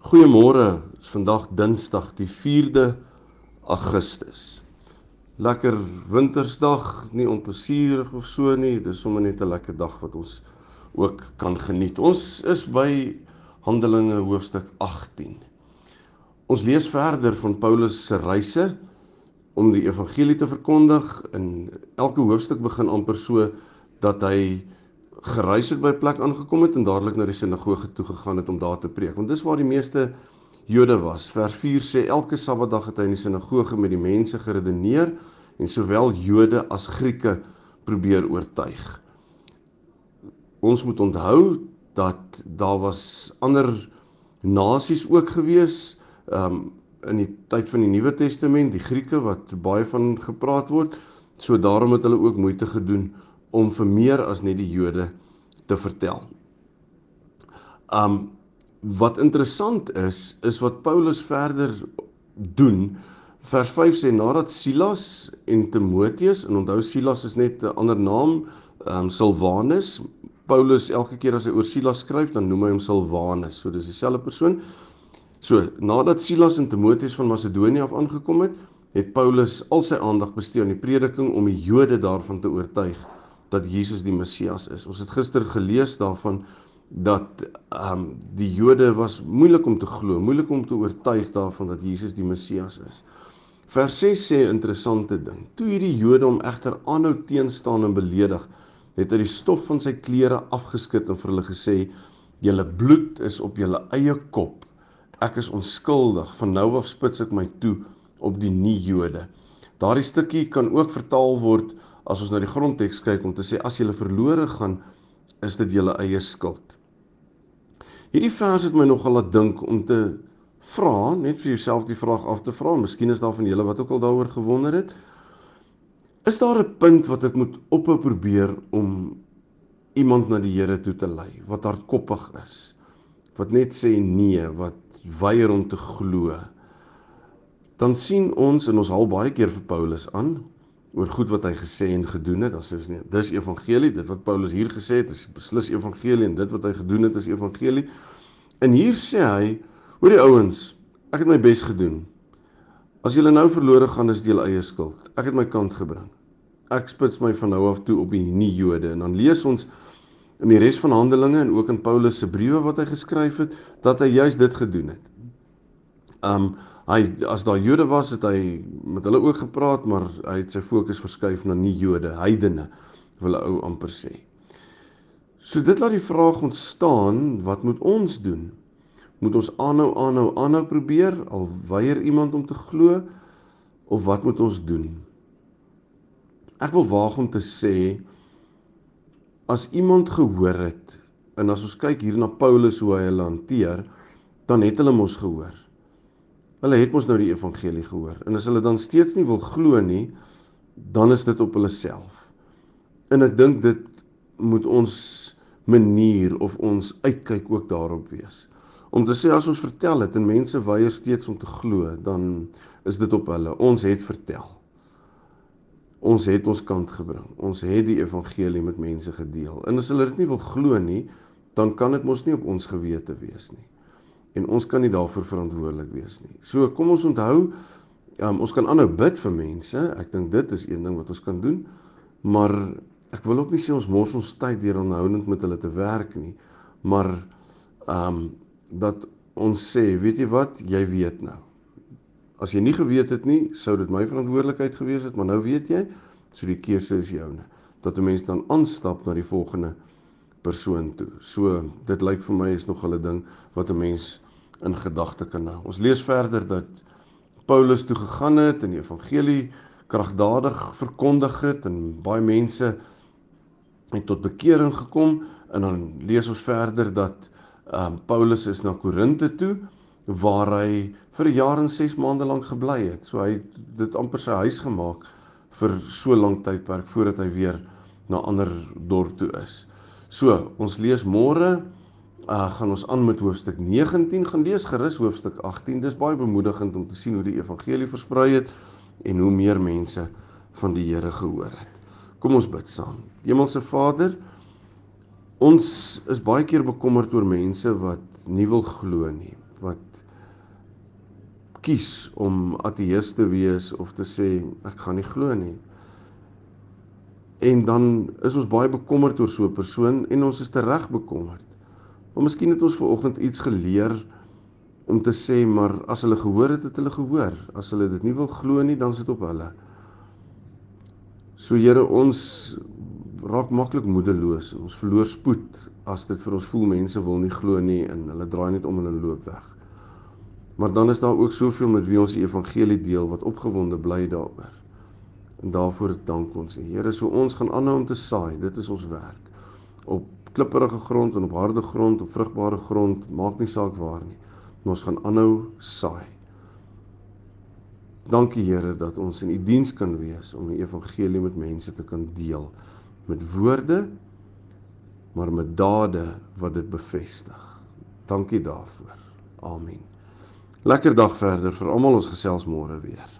Goeiemôre. Dit is vandag Dinsdag, die 4de Augustus. Lekker wintersdag, nie onplesierig of so nie. Dit is sommer net 'n lekker dag wat ons ook kan geniet. Ons is by Handelinge hoofstuk 18. Ons lees verder van Paulus se reise om die evangelie te verkondig. In elke hoofstuk begin amper so dat hy gereis het by 'n plek aangekom het en dadelik na die sinagoge toe gegaan het om daar te preek. Want dis waar die meeste Jode was. Vers 4 sê elke Sabbatdag het hy in die sinagoge met die mense geredeneer en sowel Jode as Grieke probeer oortuig. Ons moet onthou dat daar was ander nasies ook gewees um in die tyd van die Nuwe Testament, die Grieke wat baie van gepraat word. So daarom het hulle ook moeite gedoen om vir meer as net die Jode te vertel. Um wat interessant is, is wat Paulus verder doen. Vers 5 sê nadat Silas en Timoteus, en onthou Silas is net 'n ander naam, um Silwanus, Paulus elke keer as hy oor Silas skryf, dan noem hy hom Silwanus. So dis dieselfde persoon. So, nadat Silas en Timoteus van Macedonië af aangekom het, het Paulus al sy aandag bestee aan die prediking om die Jode daarvan te oortuig dat Jesus die Messias is. Ons het gister gelees daarvan dat ehm um, die Jode was moeilik om te glo, moeilik om te oortuig daarvan dat Jesus die Messias is. Vers 6 sê 'n interessante ding. Toe hierdie Jode hom egter aanhou teenstaan en beledig, het hy die stof van sy klere afgeskit en vir hulle gesê: "Julle bloed is op julle eie kop. Ek is onskuldig. Van nou af spits ek my toe op die nie-Jode." Daardie stukkie kan ook vertaal word as ons na die grondteks kyk om te sê as jy verlore gaan, is dit julle eie skuld. Hierdie vers het my nogal laat dink om te vra, net vir jouself die vraag af te vra, miskien is daar van julle wat ook al daaroor gewonder het. Is daar 'n punt wat ek moet ophou probeer om iemand na die Here toe te lei wat hardkoppig is, wat net sê nee, wat weier om te glo? Dan sien ons en ons haal baie keer vir Paulus aan oor goed wat hy gesê en gedoen het. As ons nie, dis evangelie, dit wat Paulus hier gesê het, is beslis evangelie en dit wat hy gedoen het is evangelie. En hier sê hy, hoor die ouens, ek het my bes gedoen. As julle nou verlore gaan, is julle eie skuld. Ek het my kant gebring. Ek spits my van nou af toe op die nie-Jode en dan lees ons in die res van Handelinge en ook in Paulus se briewe wat hy geskryf het, dat hy juis dit gedoen het. Um hy as daar Jode was, het hy met hulle ook gepraat, maar hy het sy fokus verskuif na nie Jode, heidene, wil ou amper sê. So dit laat die vraag ontstaan, wat moet ons doen? Moet ons aanhou aanhou aanhou probeer al weier iemand om te glo of wat moet ons doen? Ek wil waag om te sê as iemand gehoor het en as ons kyk hier na Paulus hoe hy hulle hanteer, dan het hulle mos gehoor. Hulle het mos nou die evangelie gehoor en as hulle dan steeds nie wil glo nie, dan is dit op hulle self. En ek dink dit moet ons manier of ons uitkyk ook daarop wees. Om te sê as ons vertel dit en mense weier steeds om te glo, dan is dit op hulle. Ons het vertel. Ons het ons kant gebring. Ons het die evangelie met mense gedeel. En as hulle dit nie wil glo nie, dan kan dit mos nie op ons gewete wees nie en ons kan nie daarvoor verantwoordelik wees nie. So kom ons onthou, um, ons kan aanhou bid vir mense. Ek dink dit is een ding wat ons kan doen. Maar ek wil ook nie sê ons mors ons tyd deur onhoudend met hulle te werk nie. Maar ehm um, dat ons sê, weet jy wat, jy weet nou. As jy nie geweet het nie, sou dit my verantwoordelikheid gewees het, maar nou weet jy, so die keuse is joune. Dat 'n mens dan aanstap na die volgende persoon toe. So dit lyk vir my is nog 'n ding wat 'n mens in gedagte kan hou. Ons lees verder dat Paulus toe gegaan het en die evangelie kragtadig verkondig het en baie mense het tot bekering gekom en dan lees ons verder dat um, Paulus is na Korinte toe waar hy vir 'n jaar en 6 maande lank gebly het. So hy het dit amper sy huis gemaak vir so lank tydperk voordat hy weer na ander dorp toe is. So, ons lees môre uh gaan ons aan met hoofstuk 19 gaan lees gerus hoofstuk 18. Dis baie bemoedigend om te sien hoe die evangelie versprei het en hoe meer mense van die Here gehoor het. Kom ons bid saam. Hemelse Vader, ons is baie keer bekommerd oor mense wat nie wil glo nie, wat kies om ateïs te wees of te sê ek gaan nie glo nie. En dan is ons baie bekommerd oor so 'n persoon en ons is tereg bekommerd. Maar miskien het ons ver oggend iets geleer om te sê maar as hulle gehoor het, het hulle gehoor. As hulle dit nie wil glo nie, dan is dit op hulle. So Here, ons raak maklik moedeloos. Ons verloor spoed as dit vir ons voel mense wil nie glo nie en hulle draai net om en hulle loop weg. Maar dan is daar ook soveel met wie ons die evangelie deel wat opgewonde bly daaroor. En daarvoor dank ons U. Here, so ons gaan aanhou om te saai. Dit is ons werk. Op klipprige grond en op harde grond, op vrugbare grond, maak nie saak waar nie. Maar ons gaan aanhou saai. Dankie Here dat ons in U diens kan wees om die evangelie met mense te kan deel met woorde maar met dade wat dit bevestig. Dankie daarvoor. Amen. Lekker dag verder vir almal ons gesels môre weer.